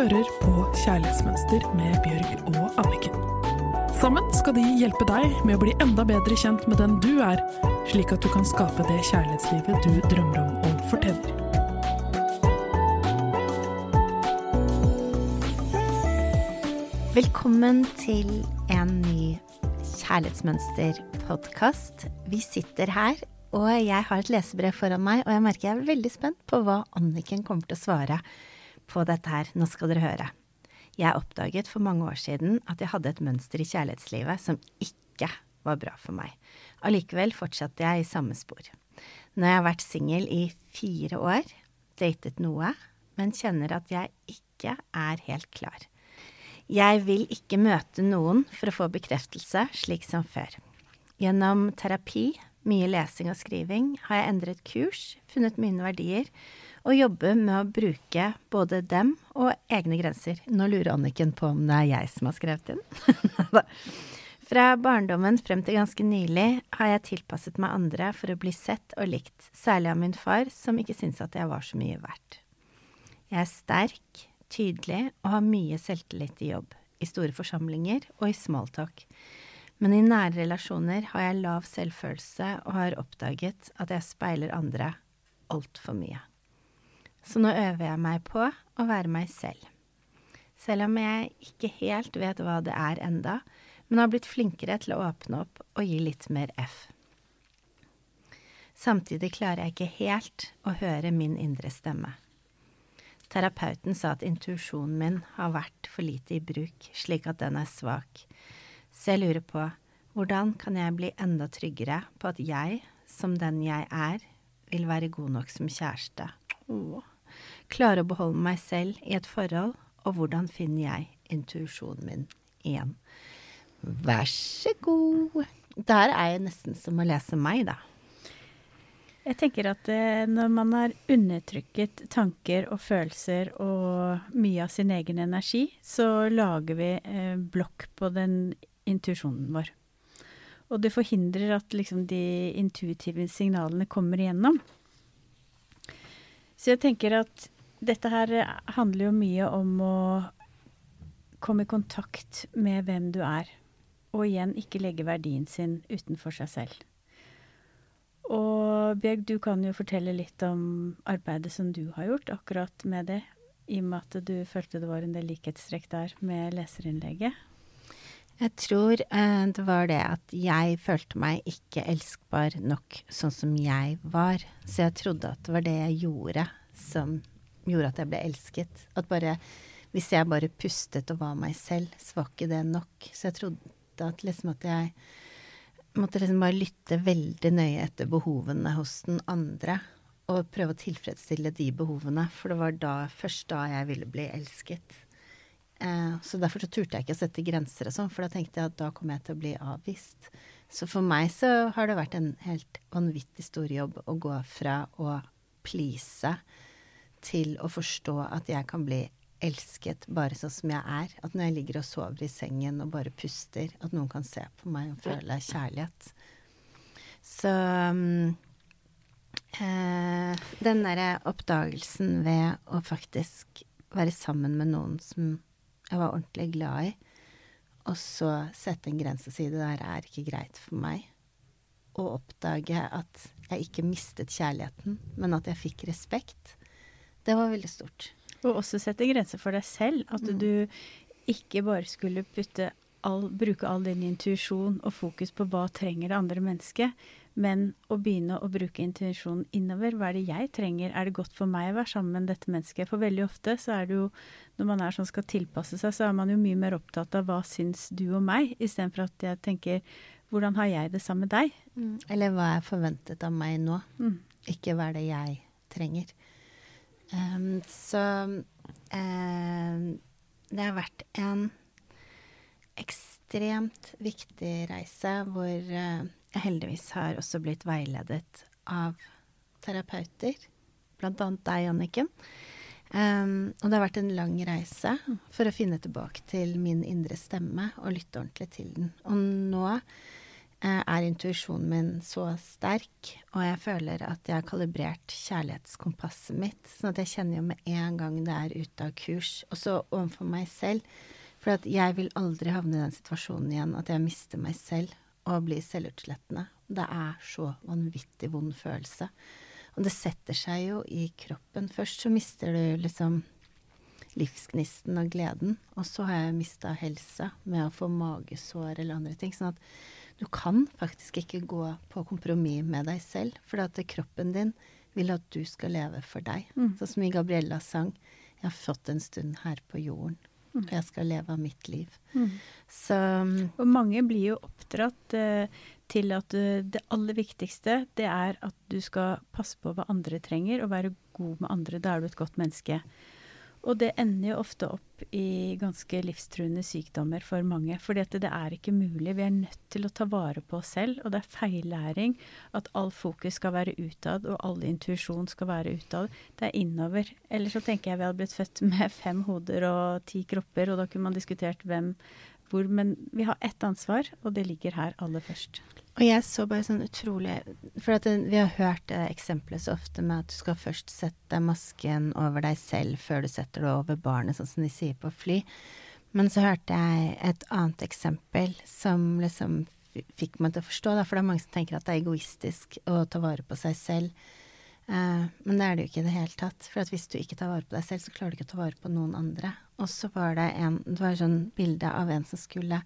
hører på Kjærlighetsmønster med Bjørg og Anniken. Sammen skal de hjelpe deg med å bli enda bedre kjent med den du er, slik at du kan skape det kjærlighetslivet du drømmer om og fortjener. Velkommen til en ny Kjærlighetsmønster-podkast. Vi sitter her, og jeg har et lesebrev foran meg, og jeg merker jeg er veldig spent på hva Anniken kommer til å svare på dette her. Nå skal dere høre. Jeg oppdaget for mange år siden at jeg hadde et mønster i kjærlighetslivet som ikke var bra for meg. Allikevel fortsatte jeg i samme spor. Jeg har vært singel i fire år, datet noe, men kjenner at jeg ikke er helt klar. Jeg vil ikke møte noen for å få bekreftelse, slik som før. Gjennom terapi, mye lesing og skriving, har jeg endret kurs, funnet mine verdier og jobber med å bruke både dem og egne grenser. Nå lurer Anniken på om det er jeg som har skrevet inn. Fra barndommen frem til ganske nylig har jeg tilpasset meg andre for å bli sett og likt, særlig av min far, som ikke syntes at jeg var så mye verdt. Jeg er sterk, tydelig og har mye selvtillit i jobb, i store forsamlinger og i smalltalk. Men i nære relasjoner har jeg lav selvfølelse og har oppdaget at jeg speiler andre altfor mye. Så nå øver jeg meg på å være meg selv. Selv om jeg ikke helt vet hva det er enda, men har blitt flinkere til å åpne opp og gi litt mer F. Samtidig klarer jeg ikke helt å høre min indre stemme. Terapeuten sa at intuisjonen min har vært for lite i bruk, slik at den er svak. Så jeg lurer på hvordan kan jeg bli enda tryggere på at jeg, som den jeg er, vil være god nok som kjæreste? Åh. Klare å beholde meg selv i et forhold, og hvordan finner jeg intuisjonen min igjen? Vær så god. Der er jeg nesten som å lese meg, da. Jeg tenker at eh, når man har undertrykket tanker og følelser og mye av sin egen energi, så lager vi eh, blokk på den intuisjonen vår. Og det forhindrer at liksom, de intuitive signalene kommer igjennom. Så jeg tenker at dette her handler jo mye om å komme i kontakt med hvem du er. Og igjen ikke legge verdien sin utenfor seg selv. Og Bjørg, du kan jo fortelle litt om arbeidet som du har gjort akkurat med det, i og med at du følte det var en del likhetstrekk der med leserinnlegget. Jeg tror eh, det var det at jeg følte meg ikke elskbar nok sånn som jeg var. Så jeg trodde at det var det jeg gjorde som gjorde at jeg ble elsket. At bare hvis jeg bare pustet og var meg selv, så var ikke det nok. Så jeg trodde at liksom at jeg måtte liksom bare lytte veldig nøye etter behovene hos den andre. Og prøve å tilfredsstille de behovene, for det var da, først da jeg ville bli elsket. Eh, så derfor så turte jeg ikke å sette grenser og sånn, for da tenkte jeg at da kommer jeg til å bli avvist. Så for meg så har det vært en helt vanvittig stor jobb å gå fra å please til å forstå at jeg kan bli elsket bare sånn som jeg er. At når jeg ligger og sover i sengen og bare puster, at noen kan se på meg og føle kjærlighet. Så eh, den derre oppdagelsen ved å faktisk være sammen med noen som jeg var ordentlig glad i, og så sette en grense og si det der er ikke greit for meg, og oppdage at jeg ikke mistet kjærligheten, men at jeg fikk respekt, det var veldig stort. Og også sette grenser for deg selv. At mm. du ikke bare skulle all, bruke all din intuisjon og fokus på hva trenger det andre mennesket, men å begynne å bruke intuisjonen innover. Hva er det jeg trenger? Er det godt for meg å være sammen med dette mennesket? For veldig ofte så er det jo, når man er sånn skal tilpasse seg, så er man jo mye mer opptatt av hva syns du og meg, istedenfor at jeg tenker hvordan har jeg det sammen med deg? Mm. Eller hva er forventet av meg nå? Mm. Ikke hva er det jeg trenger. Um, så um, det har vært en ekstremt viktig reise hvor uh, jeg heldigvis har også blitt veiledet av terapeuter, blant annet deg, Anniken. Um, og det har vært en lang reise for å finne tilbake til min indre stemme og lytte ordentlig til den. Og nå er intuisjonen min så sterk, og jeg føler at jeg har kalibrert kjærlighetskompasset mitt, sånn at jeg kjenner jo med en gang det er ute av kurs. Og så overfor meg selv. For jeg vil aldri havne i den situasjonen igjen at jeg mister meg selv og blir selvutslettende. Det er så vanvittig vond følelse. Og det setter seg jo i kroppen. Først så mister du liksom livsgnisten og gleden. Og så har jeg mista helse med å få magesår eller andre ting. Sånn at du kan faktisk ikke gå på kompromiss med deg selv, for at kroppen din vil at du skal leve for deg. Mm. Sånn som i Gabriellas sang 'Jeg har fått en stund her på jorden'. Mm. Og jeg skal leve av mitt liv. Mm. Så Og mange blir jo oppdratt eh, til at uh, det aller viktigste, det er at du skal passe på hva andre trenger, og være god med andre. Da er du et godt menneske. Og det ender jo ofte opp i ganske livstruende sykdommer for mange. For det er ikke mulig. Vi er nødt til å ta vare på oss selv. Og det er feillæring at all fokus skal være utad, og all intuisjon skal være utad. Det er innover. Ellers så tenker jeg vi hadde blitt født med fem hoder og ti kropper, og da kunne man diskutert hvem hvor. Men vi har ett ansvar, og det ligger her aller først. Og jeg så bare sånn utrolig For det, vi har hørt det eksempelet så ofte med at du skal først sette masken over deg selv før du setter det over barnet, sånn som de sier på fly. Men så hørte jeg et annet eksempel som liksom fikk meg til å forstå, da, for det er mange som tenker at det er egoistisk å ta vare på seg selv. Uh, men det er det jo ikke i det hele tatt. For hvis du ikke tar vare på deg selv, så klarer du ikke å ta vare på noen andre. Og så var det en, det var sånn bilde av en som skulle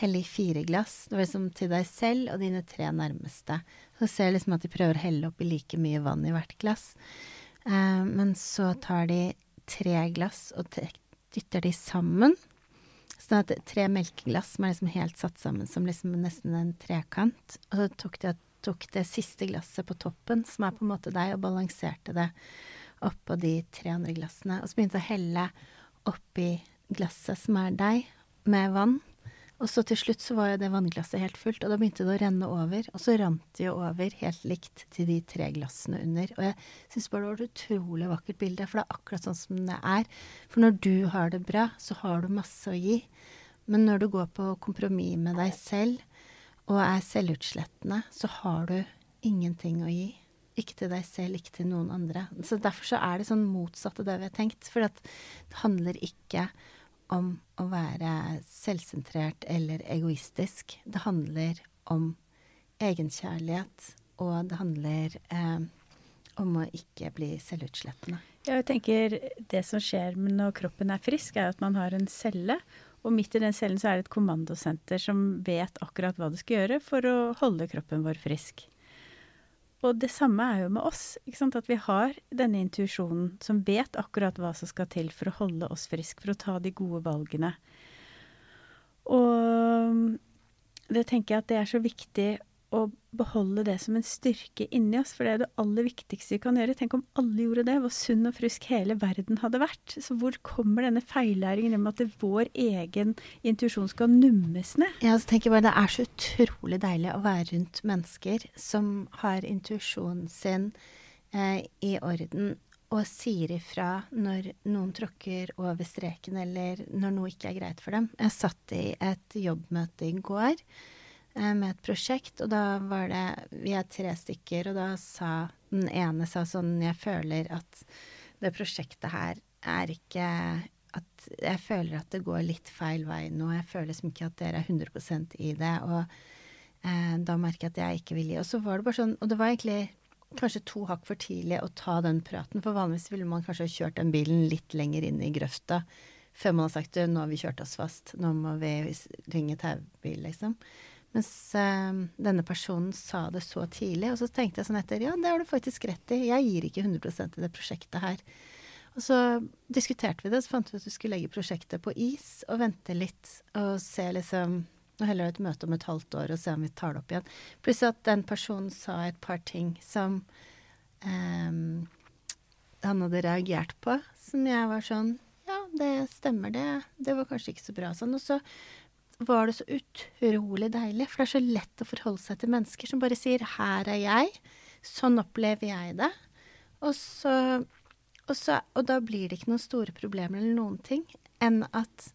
helle i fire glass. Det var liksom til deg selv og dine tre nærmeste. Så ser liksom at de prøver å helle oppi like mye vann i hvert glass. Eh, men så tar de tre glass og dytter de sammen. Sånn at tre melkeglass som er liksom helt satt sammen som liksom nesten en trekant. Og så tok de tok det siste glasset på toppen, som er på en måte deg, og balanserte det oppå de tre andre glassene. Og så begynte å helle oppi glasset som er deg, med vann. Og så til slutt så var jo det vannglasset helt fullt, og da begynte det å renne over. Og så rant det jo over helt likt til de tre glassene under. Og jeg syns bare det var et utrolig vakkert bilde, for det er akkurat sånn som det er. For når du har det bra, så har du masse å gi. Men når du går på kompromiss med deg selv og er selvutslettende, så har du ingenting å gi. Ikke til deg selv, ikke til noen andre. Så derfor så er det sånn motsatt av det vi har tenkt. For det handler ikke om å være selvsentrert eller egoistisk. Det handler om egenkjærlighet, og det handler eh, om å ikke bli selvutslettende. Ja, jeg tenker Det som skjer når kroppen er frisk, er at man har en celle. Og midt i den cellen så er det et kommandosenter som vet akkurat hva det skal gjøre for å holde kroppen vår frisk. Og det samme er jo med oss. At vi har denne intuisjonen som vet akkurat hva som skal til for å holde oss friske, for å ta de gode valgene. Og det tenker jeg at det er så viktig å beholde det som en styrke inni oss, for det er det aller viktigste vi kan gjøre. Tenk om alle gjorde det, hvor sunn og frisk hele verden hadde vært. Så hvor kommer denne feillæringen om at vår egen intuisjon skal nummes ned? Ja, så tenker jeg bare Det er så utrolig deilig å være rundt mennesker som har intuisjonen sin eh, i orden og sier ifra når noen tråkker over streken, eller når noe ikke er greit for dem. Jeg satt i et jobbmøte i går med et prosjekt, og da var det Vi er tre stykker, og da sa den ene sa sånn Jeg føler at det prosjektet her er ikke at jeg føler at det går litt feil vei nå. Jeg føler liksom ikke at dere er 100% i det. Og eh, da merker jeg at jeg ikke vil gi. Og så var det bare sånn Og det var egentlig kanskje to hakk for tidlig å ta den praten. For vanligvis ville man kanskje kjørt den bilen litt lenger inn i grøfta før man har sagt nå har vi kjørt oss fast. Nå må vi ringe taubil, liksom. Mens øh, denne personen sa det så tidlig. Og så tenkte jeg sånn etter ja, det har du faktisk rett i. Jeg gir ikke 100 i det prosjektet her. Og så diskuterte vi det, så fant vi at vi skulle legge prosjektet på is og vente litt og se liksom og heller ha et møte om et halvt år og se om vi tar det opp igjen. Pluss at den personen sa et par ting som øh, han hadde reagert på, som jeg var sånn Ja, det stemmer, det. Det var kanskje ikke så bra sånn. Og så var det så utrolig deilig. For det er så lett å forholde seg til mennesker som bare sier 'her er jeg', sånn opplever jeg det. Og, så, og, så, og da blir det ikke noen store problemer eller noen ting enn at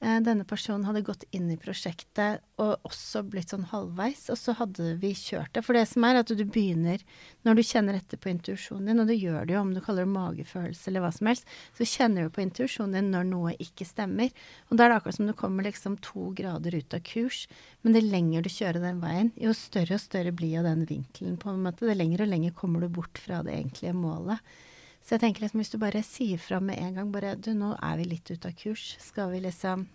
denne personen hadde gått inn i prosjektet og også blitt sånn halvveis, og så hadde vi kjørt det. For det som er at du begynner Når du kjenner etter på intuisjonen din, og du gjør det jo om du kaller det magefølelse eller hva som helst, så kjenner du på intuisjonen din når noe ikke stemmer. Og da er det akkurat som du kommer liksom to grader ut av kurs. Men det lenger du kjører den veien, jo større og større blir jo den vinkelen på en måte. Det lenger og lenger kommer du bort fra det egentlige målet. Så jeg tenker liksom hvis du bare sier fra med en gang bare Du, nå er vi litt ute av kurs. Skal vi liksom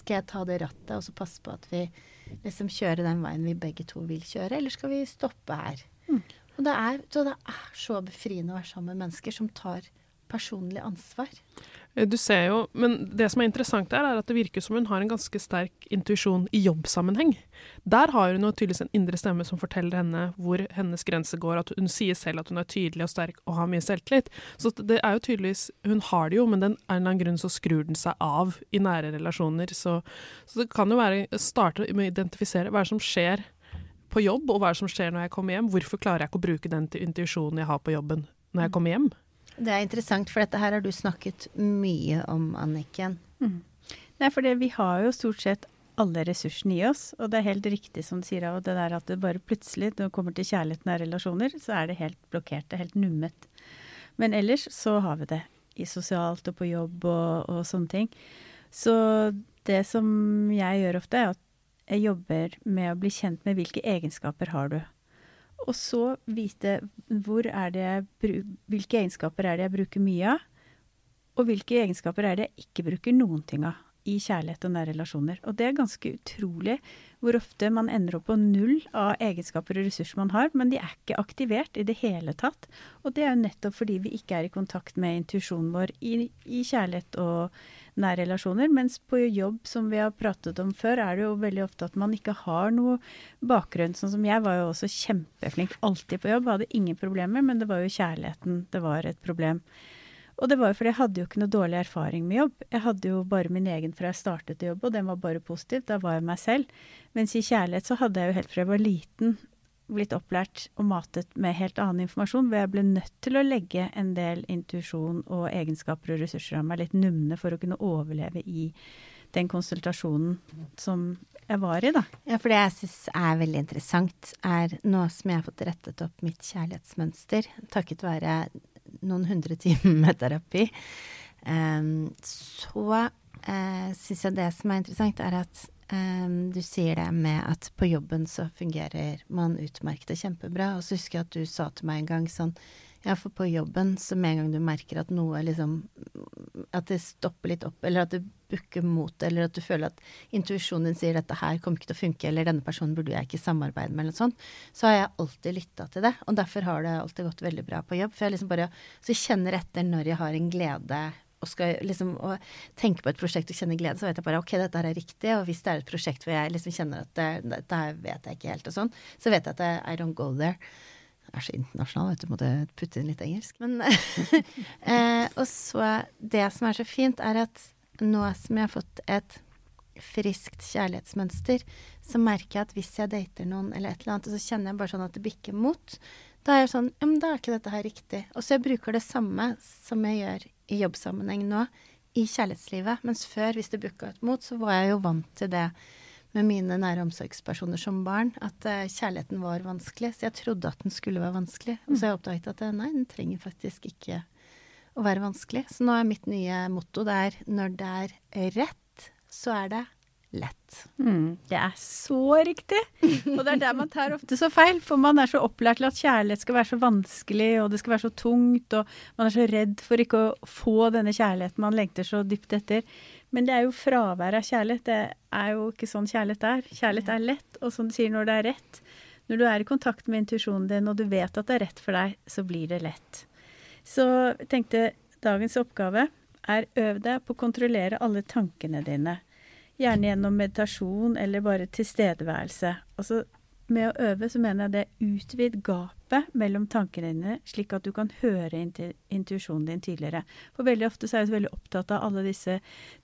Skal jeg ta det rattet og så passe på at vi liksom kjører den veien vi begge to vil kjøre, eller skal vi stoppe her? Mm. Og det er, så det er så befriende å være sammen med mennesker som tar personlig ansvar. Eh, du ser jo, men det som er interessant der, er at det virker som hun har en ganske sterk intuisjon i jobbsammenheng. Der har hun jo tydeligvis en indre stemme som forteller henne hvor hennes grense går. At hun sier selv at hun er tydelig og sterk og har mye selvtillit. Så det er jo tydeligvis Hun har det jo, men den, av en eller annen grunn så skrur den seg av i nære relasjoner. Så, så det kan jo være starte med å identifisere hva er det som skjer på jobb, og hva er det som skjer når jeg kommer hjem. Hvorfor klarer jeg ikke å bruke den intuisjonen jeg har på jobben når jeg kommer hjem? Det er interessant, for dette her har du snakket mye om, Anniken. Mm. Nei, for vi har jo stort sett alle ressursene i oss. Og det er helt riktig som du sier, og det der at det bare plutselig, når det kommer til kjærligheten og relasjoner, så er det helt blokkert. Det er helt nummet. Men ellers så har vi det i sosialt og på jobb og, og sånne ting. Så det som jeg gjør ofte, er at jeg jobber med å bli kjent med hvilke egenskaper har du. Og så vite hvilke egenskaper er det jeg bruker mye av, og hvilke egenskaper er det jeg ikke bruker noen ting av i kjærlighet og nære relasjoner. Og det er ganske utrolig hvor ofte man ender opp på null av egenskaper og ressurser man har, men de er ikke aktivert i det hele tatt. Og det er jo nettopp fordi vi ikke er i kontakt med intuisjonen vår i, i kjærlighet og nære relasjoner. Mens på jobb, som vi har pratet om før, er det jo veldig ofte at man ikke har noe bakgrunn. Sånn som jeg var jo også kjempeflink alltid på jobb, hadde ingen problemer, men det var jo kjærligheten det var et problem. Og det var jo fordi jeg hadde jo ikke noe dårlig erfaring med jobb. Jeg hadde jo bare min egen fra jeg startet å jobbe, og den var bare positiv. Da var jeg meg selv. Mens i kjærlighet så hadde jeg jo helt fra jeg var liten blitt opplært og matet med helt annen informasjon, hvor jeg ble nødt til å legge en del intuisjon og egenskaper og ressurser av meg litt numne for å kunne overleve i den konsultasjonen som jeg var i, da. Ja, for det jeg syns er veldig interessant, er nå som jeg har fått rettet opp mitt kjærlighetsmønster, takket være noen hundre timer med terapi, så uh, syns jeg det som er interessant, er at du sier det med at på jobben så fungerer man utmerket og kjempebra. Og så husker jeg at du sa til meg en gang sånn ja, for på jobben, så med en gang du merker at noe liksom At det stopper litt opp, eller at det bukker mot, det, eller at du føler at intuisjonen din sier dette her kommer ikke til å funke, eller denne personen burde jeg ikke samarbeide med, eller noe sånt, så har jeg alltid lytta til det. Og derfor har det alltid gått veldig bra på jobb. For jeg liksom bare Så kjenner etter når jeg har en glede og skal liksom og tenke på et prosjekt og kjenne glede, så vet jeg bare ok, dette her er riktig. Og hvis det er et prosjekt hvor jeg liksom kjenner at det, dette her vet jeg ikke helt og sånn, så vet jeg at I don't go there er så internasjonal, vet du, måtte putte inn litt engelsk. Men eh, Og så Det som er så fint, er at nå som jeg har fått et friskt kjærlighetsmønster, så merker jeg at hvis jeg dater noen eller et eller annet, så kjenner jeg bare sånn at det bikker mot, da er jeg sånn Ja, men da er ikke dette her riktig. Og så jeg bruker det samme som jeg gjør i jobbsammenheng nå, i kjærlighetslivet. Mens før, hvis det booka ut mot, så var jeg jo vant til det med mine nære omsorgspersoner som barn, at uh, kjærligheten var vanskelig. Så jeg trodde at den skulle være vanskelig. Og så har jeg oppdaget at uh, nei, den trenger faktisk ikke å være vanskelig. Så nå er mitt nye motto det er når det er rett, så er det lett. Mm, det er så riktig! Og det er der man tar ofte så feil. For man er så opplært til at kjærlighet skal være så vanskelig, og det skal være så tungt, og man er så redd for ikke å få denne kjærligheten man lengter så dypt etter. Men det er jo fravær av kjærlighet. Det er jo ikke sånn kjærlighet er. Kjærlighet er lett, og som du sier, når det er rett Når du er i kontakt med intuisjonen din, og du vet at det er rett for deg, så blir det lett. Så jeg tenkte dagens oppgave er øv deg på å kontrollere alle tankene dine. Gjerne gjennom meditasjon eller bare tilstedeværelse. Altså, med å øve så mener jeg det utvid gapet mellom tankene dine, slik at du kan høre intuisjonen din tydeligere. For veldig ofte så er jeg veldig opptatt av alle disse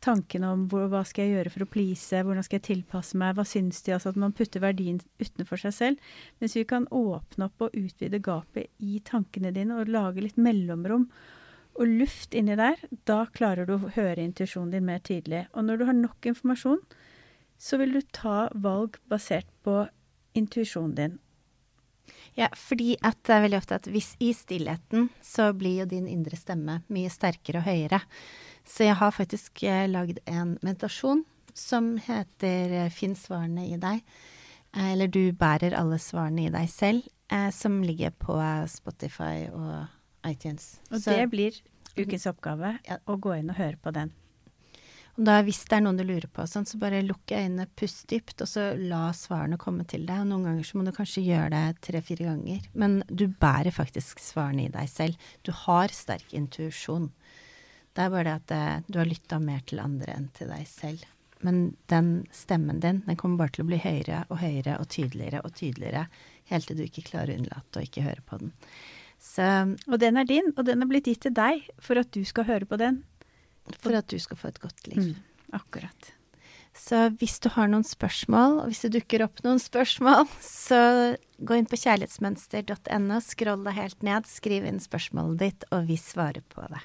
tankene om hvor, hva skal jeg gjøre for å please, hvordan skal jeg tilpasse meg, hva syns de? Altså at man putter verdien utenfor seg selv. Mens vi kan åpne opp og utvide gapet i tankene dine og lage litt mellomrom. og luft inni der, da klarer du å høre intuisjonen din mer tydelig. Og når du har nok informasjon, så vil du ta valg basert på intuisjonen din. Ja, fordi at det er veldig ofte at hvis i stillheten, så blir jo din indre stemme mye sterkere og høyere. Så jeg har faktisk eh, lagd en meditasjon som heter eh, Finn svarene i deg. Eh, eller Du bærer alle svarene i deg selv, som ligger på Spotify og iTunes. Og Så- det blir ukens oppgave, Ja. å gå inn og høre på den. Og da, hvis det er noen du lurer på, sånn, så bare lukk øynene, pust dypt, og så la svarene komme til deg. Og noen ganger så må du kanskje gjøre det tre-fire ganger. Men du bærer faktisk svarene i deg selv. Du har sterk intuisjon. Det er bare det at eh, du har lytta mer til andre enn til deg selv. Men den stemmen din, den kommer bare til å bli høyere og høyere og tydeligere og tydeligere, helt til du ikke klarer å unnlate å ikke høre på den. Så Og den er din, og den er blitt gitt til deg for at du skal høre på den. For at du skal få et godt liv. akkurat. Så hvis du har noen spørsmål, og hvis det dukker opp noen spørsmål, så gå inn på kjærlighetsmønster.no, skroll deg helt ned, skriv inn spørsmålet ditt, og vi svarer på det.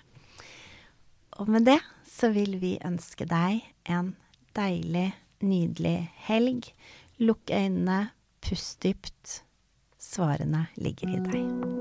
Og med det så vil vi ønske deg en deilig, nydelig helg. Lukk øynene, pust dypt. Svarene ligger i deg.